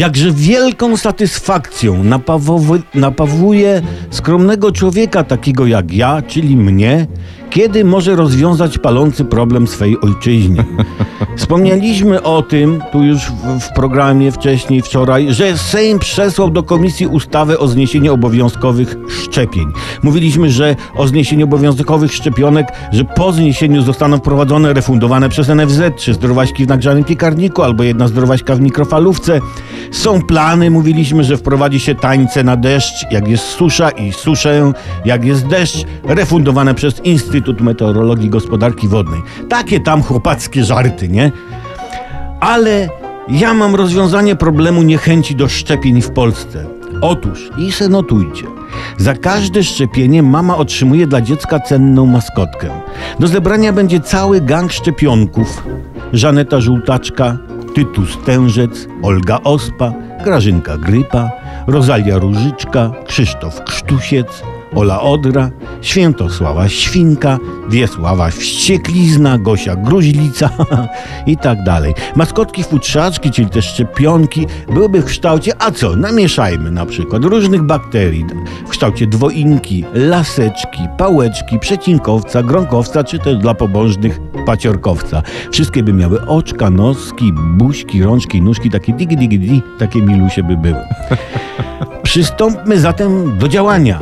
Jakże wielką satysfakcją napawowy, napawuje skromnego człowieka takiego jak ja, czyli mnie, kiedy może rozwiązać palący problem swej ojczyźnie. Wspomnieliśmy o tym tu już w, w programie wcześniej, wczoraj, że Sejm przesłał do komisji ustawę o zniesieniu obowiązkowych szczepień. Mówiliśmy, że o zniesieniu obowiązkowych szczepionek, że po zniesieniu zostaną wprowadzone, refundowane przez NFZ, czy zdrowaśki w nagrzanym piekarniku, albo jedna zdrowaśka w mikrofalówce. Są plany, mówiliśmy, że wprowadzi się tańce na deszcz, jak jest susza i suszę, jak jest deszcz, refundowane przez Instytut Meteorologii Gospodarki Wodnej. Takie tam chłopackie żarty, nie? Ale ja mam rozwiązanie problemu niechęci do szczepień w Polsce. Otóż, i se notujcie, za każde szczepienie mama otrzymuje dla dziecka cenną maskotkę. Do zebrania będzie cały gang szczepionków. Żaneta Żółtaczka, Tytus Tężec, Olga Ospa, Grażynka Grypa, Rozalia Różyczka, Krzysztof Krztusiec, Ola Odra, Świętosława Świnka, Wiesława Wścieklizna, Gosia Gruźlica i tak dalej. Maskotki futrzaczki, czyli te szczepionki, byłyby w kształcie, a co, namieszajmy na przykład różnych bakterii w kształcie dwoinki, laseczki, pałeczki, przecinkowca, gronkowca, czy też dla pobożnych paciorkowca. Wszystkie by miały oczka, noski, buźki, rączki, nóżki, takie digi digi di, takie milusie by były. Przystąpmy zatem do działania,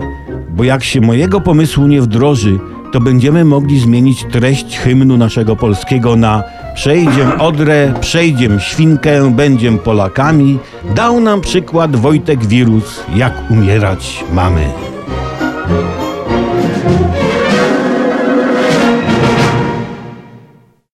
bo jak się mojego pomysłu nie wdroży, to będziemy mogli zmienić treść hymnu naszego polskiego na Przejdziem Odrę, przejdziem Świnkę, będziem Polakami. Dał nam przykład Wojtek Wirus, jak umierać mamy.